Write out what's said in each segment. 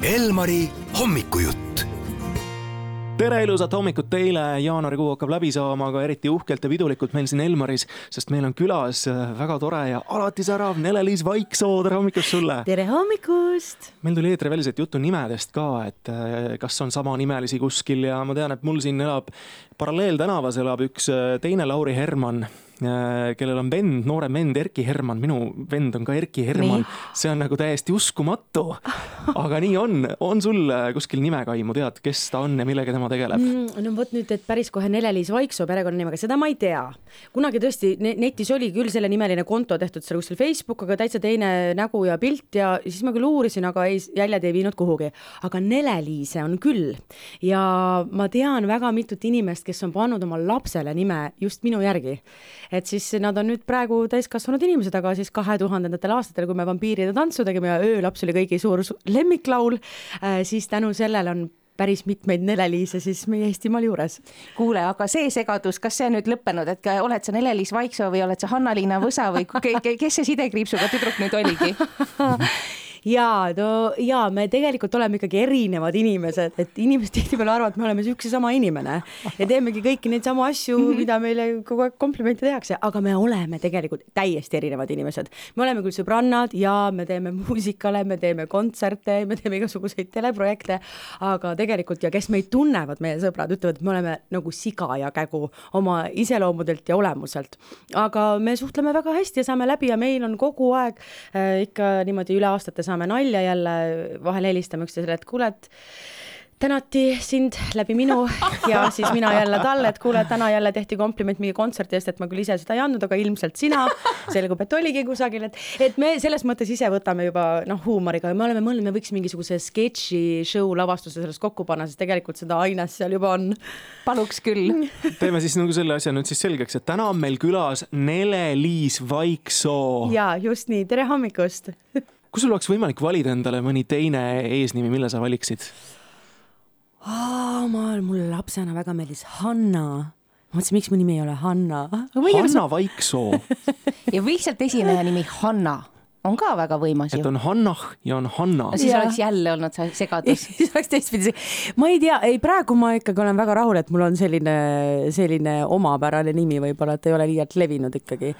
Elmari hommikujutt tere, ilusat hommikut teile, jaanuarikuu hakkab läbi saama, aga eriti uhkelt ja pidulikult meil siin Elmaris, sest meil on külas väga tore ja alati särav Nele-Liis Vaiksoo, tere hommikust sulle! tere hommikust! meil tuli eetriväliselt juttu nimedest ka, et eh, kas on samanimelisi kuskil ja ma tean, et mul siin elab paralleeltänavas elab üks eh, teine Lauri Herman Äh, kellel on vend, noorem vend Erki Herman, minu vend on ka Erki Herman. see on nagu täiesti uskumatu. aga nii on, on sul kuskil nimekaimu, tead, kes ta on ja millega tema tegeleb mm,? no vot nüüd, et päris kohe Nele-Liis Vaiksoo perekonnanimega, seda ma ei tea. kunagi tõesti netis oli küll sellenimeline konto tehtud seal kuskil Facebook, aga täitsa teine nägu ja pilt ja siis ma küll uurisin, aga ei, jäljed ei viinud kuhugi. aga Nele-Liise on küll ja ma tean väga mitut inimest, kes on pannud oma lapsele nime just minu järgi et siis nad on nüüd praegu täiskasvanud inimesed, aga siis kahe tuhandendatel aastatel, kui me vampiiride tantsu tegime ja Öölaps oli kõigi suur lemmiklaul, äh, siis tänu sellele on päris mitmeid Nele-Liise siis meie Eestimaal juures. kuule, aga see segadus, kas see on nüüd lõppenud, et oled sa Nele-Liis Vaiksoo või oled sa Hanna-Liina Võsa või kes see sidekriipsuga tüdruk nüüd oligi ja no ja me tegelikult oleme ikkagi erinevad inimesed, et inimesed tihtipeale arvavad, et me oleme üks ja sama inimene ja teemegi kõiki neid samu asju mm, -hmm. mida meile kogu aeg komplimente tehakse, aga me oleme tegelikult täiesti erinevad inimesed. me oleme küll sõbrannad ja me teeme muusikale, me teeme kontserte, me teeme igasuguseid teleprojekte, aga tegelikult ja kes meid tunnevad, meie sõbrad ütlevad, et me oleme nagu siga ja kägu oma iseloomudelt ja olemuselt. aga me suhtleme väga hästi ja saame läbi ja meil on kogu aeg äh, ikka niimoodi üle aastate saame nalja jälle, vahel helistame üksteisele, et kuule, et tänati sind läbi minu ja siis mina jälle talle, et kuule, täna jälle tehti kompliment mingi kontserti eest, et ma küll ise seda ei andnud, aga ilmselt sina. selgub, et oligi kusagil, et, et me selles mõttes ise võtame juba noh, huumoriga ja me oleme mõelnud, me võiks mingisuguse sketši show lavastuse sellest kokku panna, sest tegelikult seda aines seal juba on. paluks küll. teeme siis nagu selle asja nüüd siis selgeks, et täna on meil külas Nele-Liis Vaiksoo. ja just nii, tere hommikust kui sul oleks võimalik valida endale mõni teine eesnimi, mille sa valiksid? ma, mulle lapsena väga meeldis Hanna mõtlesin, miks mu nimi ei ole Hanna. Hanna Vaiksoo ja lihtsalt esineja nimi Hanna on ka väga võimas ju. et on Hannah ja on Hanna. siis ja. oleks jälle olnud see segadus siis oleks teistpidi, ma ei tea, ei praegu ma ikkagi olen väga rahul, et mul on selline, selline omapärane nimi võib-olla, et ei ole liialt levinud ikkagi.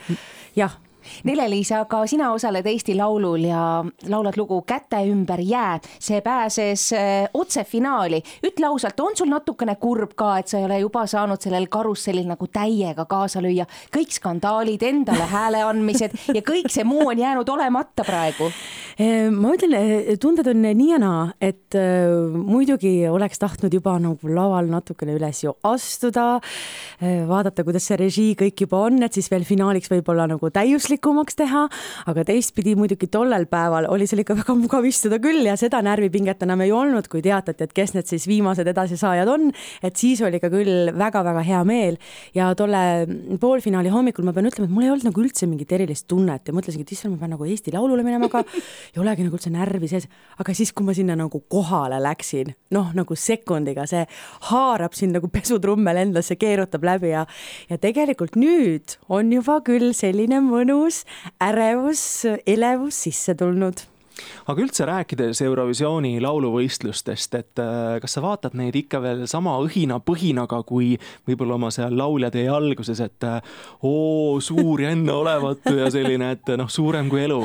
jah Nele-Liisa, aga sina osaled Eesti Laulul ja laulad lugu Käte ümber jää. see pääses äh, otsefinaali. ütle ausalt, on sul natukene kurb ka, et sa ei ole juba saanud sellel karussellil nagu täiega kaasa lüüa? kõik skandaalid, endale hääle andmised ja kõik see muu on jäänud olemata praegu. Äh, ma ütlen, äh, tunded on nii ja naa, et muidugi oleks tahtnud juba nagu laval natukene üles ju astuda vaadata, kuidas see režii kõik juba on, et siis veel finaaliks võib-olla nagu täiuslik mõistlikumaks teha, aga teistpidi muidugi tollel päeval oli seal ikka väga mugav istuda küll ja seda närvipinget enam ei olnud, kui teatati, et kes need siis viimased edasisaajad on. et siis oli ka küll väga-väga hea meel ja tolle poolfinaali hommikul ma pean ütlema, et mul ei olnud nagu üldse mingit erilist tunnet ja mõtlesingi, et issand, ma pean nagu Eesti Laulule minema, aga ei olegi nagu üldse närvi sees. aga siis, kui ma sinna nagu kohale läksin, noh, nagu sekundiga see haarab sind nagu pesutrummel endasse, keerutab läbi ja, ja tegelikult nüüd on juba küll selline mõnus ärevus, elevus sisse tulnud. Aga üldse rääkides Eurovisiooni lauluvõistlustest, et äh, kas sa vaatad neid ikka veel sama õhina-põhinaga kui võib-olla oma seal lauljatee alguses, et äh, oo, suur ja enneolematu ja selline, et noh, suurem kui elu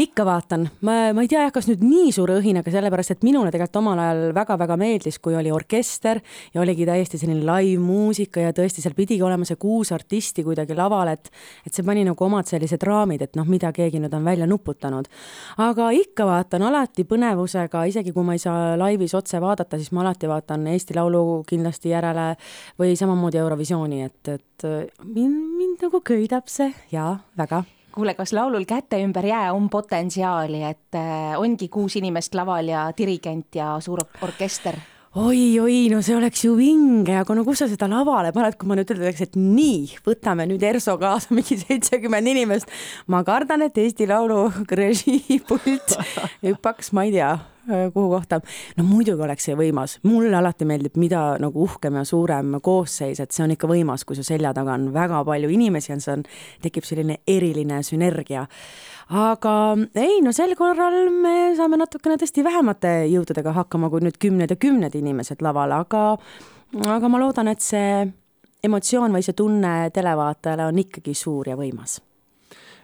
ikka vaatan, ma, ma ei tea jah, kas nüüd nii suure õhinaga, sellepärast et minule tegelikult omal ajal väga-väga meeldis, kui oli orkester ja oligi täiesti selline live-muusika ja tõesti seal pidigi olema see kuus artisti kuidagi laval, et et see pani nagu omad sellised raamid, et noh, mida keegi nüüd on välja nuputanud. aga ikka vaatan alati põnevusega, isegi kui ma ei saa laivis otse vaadata, siis ma alati vaatan Eesti Laulu kindlasti järele või samamoodi Eurovisiooni, et, et mind, mind nagu köidab see ja väga kuule, kas laulul Käte ümber jää on potentsiaali, et äh, ongi kuus inimest laval ja dirigent ja suur orkester? oi-oi, no see oleks ju vinge, aga no kus sa seda lavale paned, kui ma nüüd ütleks, et nii, võtame nüüd ERSO kaasa mingi seitsekümmend inimest. ma kardan, et Eesti Laulu režiipult hüppaks, ma ei tea kuhu kohta. no muidugi oleks see võimas, mulle alati meeldib, mida nagu uhkem ja suurem koosseis, et see on ikka võimas, kui su selja taga on väga palju inimesi, on, see on, tekib selline eriline sünergia. aga ei, no sel korral me saame natukene tõesti vähemate jõududega hakkama kui nüüd kümned ja kümned inimesed laval, aga, aga ma loodan, et see emotsioon või see tunne televaatajale on ikkagi suur ja võimas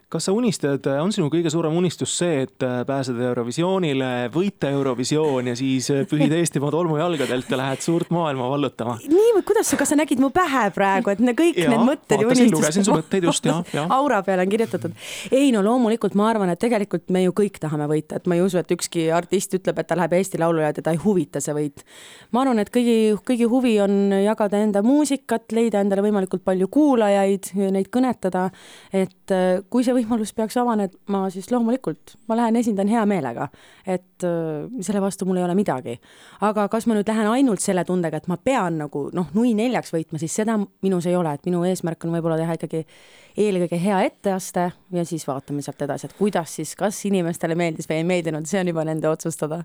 kas sa unistad, on sinu kõige suurem unistus see, et äh, pääseda Eurovisioonile, võita Eurovisioon ja siis äh, pühid Eestimaa tolmujalgadelt ja lähed suurt maailma vallutama? nii või kuidas sa, kas sa nägid mu pähe praegu, et kõik ja, need mõtted ja unistused. lugesin su mõtteid just ja, ja. aura peale on kirjutatud. ei no loomulikult ma arvan, et tegelikult me ju kõik tahame võita, et ma ei usu, et ükski artist ütleb, et ta läheb Eesti Laulule ja teda ei huvita see võit. ma arvan, et kõigi, kõigi huvi on jagada enda muusikat, leida endale võimalikult palju kuulajaid, neid kõnetada. et äh, kui see võimalus peaks avanema, siis loomulikult ma lähen esindan hea meelega, et äh, selle vastu mul ei ole midagi. aga kas ma nüüd lähen ainult selle tundega, et ma pean nagu noh, nui neljaks võitma, siis seda minus ei ole, et minu eesmärk on võib-olla teha ikkagi eelkõige hea etteaste ja siis vaatame sealt edasi, et kuidas siis, kas inimestele meeldis või ei meeldinud, see on juba nende otsustada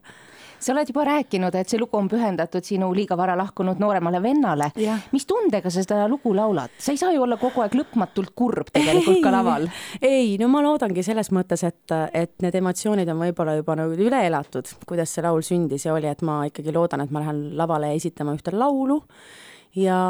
sa oled juba rääkinud, et see lugu on pühendatud sinu liiga vara lahkunud nooremale vennale. mis tundega sa seda lugu laulad? sa ei saa ju olla kogu aeg lõpmatult kurb tegelikult ei, ka laval. ei, no ma loodangi selles mõttes, et, et need emotsioonid on võib-olla juba nagu üle elatud, kuidas see laul sündis ja oli, et ma ikkagi loodan, et ma lähen lavale esitama ühte laulu. Ja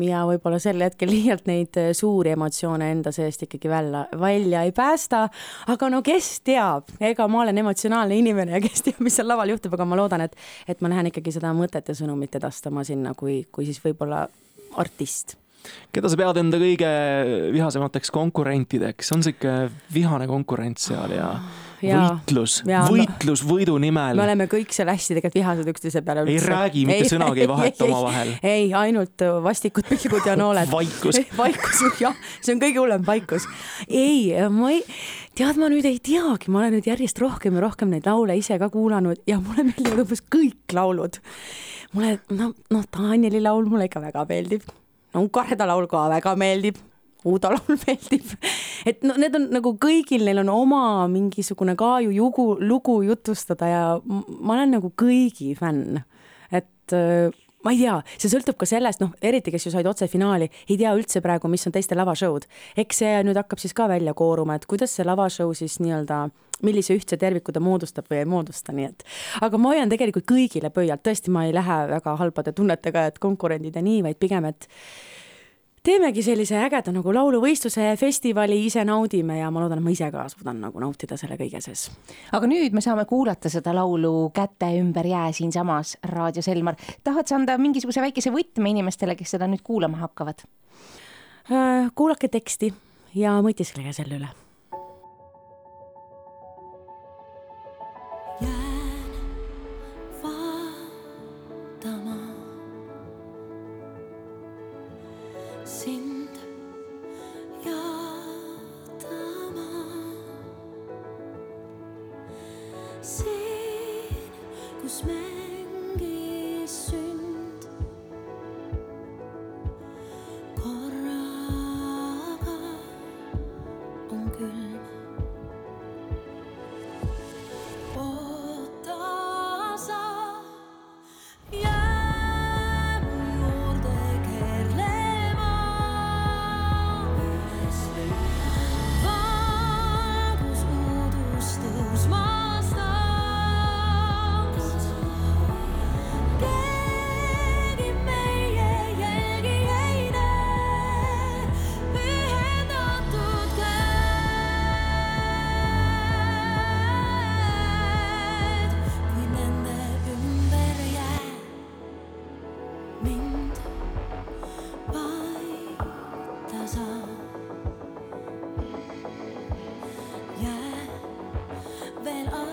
ja võib-olla sel hetkel liialt neid äh, suuri emotsioone enda seest ikkagi välja, välja ei päästa. aga no kes teab, ega ma olen emotsionaalne inimene ja kes teab, mis seal laval juhtub, aga ma loodan, et, et ma lähen ikkagi seda mõtet ja sõnumit edastama sinna, kui, kui siis võib-olla artist keda sa pead enda kõige vihasemateks konkurentideks, on ikka vihane konkurents seal ja võitlus, võitlus võidu nimel. me oleme kõik seal hästi tegelikult vihased üksteise peale. ei räägi, mitte ei, sõnagi ei vaheta omavahel. ei, ainult vastikud pilgud ja nooled. vaikus vaikus, jah, see on kõige hullem, vaikus. ei, ma ei, tead, ma nüüd ei teagi, ma olen nüüd järjest rohkem ja rohkem neid laule ise ka kuulanud ja mulle meeldivad umbes kõik laulud. mulle, noh, noh, Danieli laul mulle ikka väga meeldib no Kareda laul ka väga meeldib Uudo laul meeldib. et no need on nagu kõigil, neil on oma mingisugune ka ju jugu, lugu jutustada ja ma olen nagu kõigi fänn. et äh, ma ei tea, see sõltub ka sellest, noh, eriti kes ju said otsefinaali, ei tea üldse praegu, mis on teiste lavashow'd. eks see nüüd hakkab siis ka välja kooruma, et kuidas see lavashow siis nii-öelda millise ühtse terviku ta moodustab või ei moodusta, nii et aga ma hoian tegelikult kõigile pöialt, tõesti, ma ei lähe väga halbade tunnetega, et konkurendid ja nii, vaid pigem, et teemegi sellise ägeda nagu lauluvõistluse festivali, ise naudime ja ma loodan, et ma ise ka suudan nagu nautida selle kõige sees. aga nüüd me saame kuulata seda laulu Käte ümber jää siinsamas raadios Elmar. tahad sa anda mingisuguse väikese võtme inimestele, kes seda nüüd kuulama hakkavad? Äh, kuulake teksti ja mõtisklege selle üle siin, kus me and I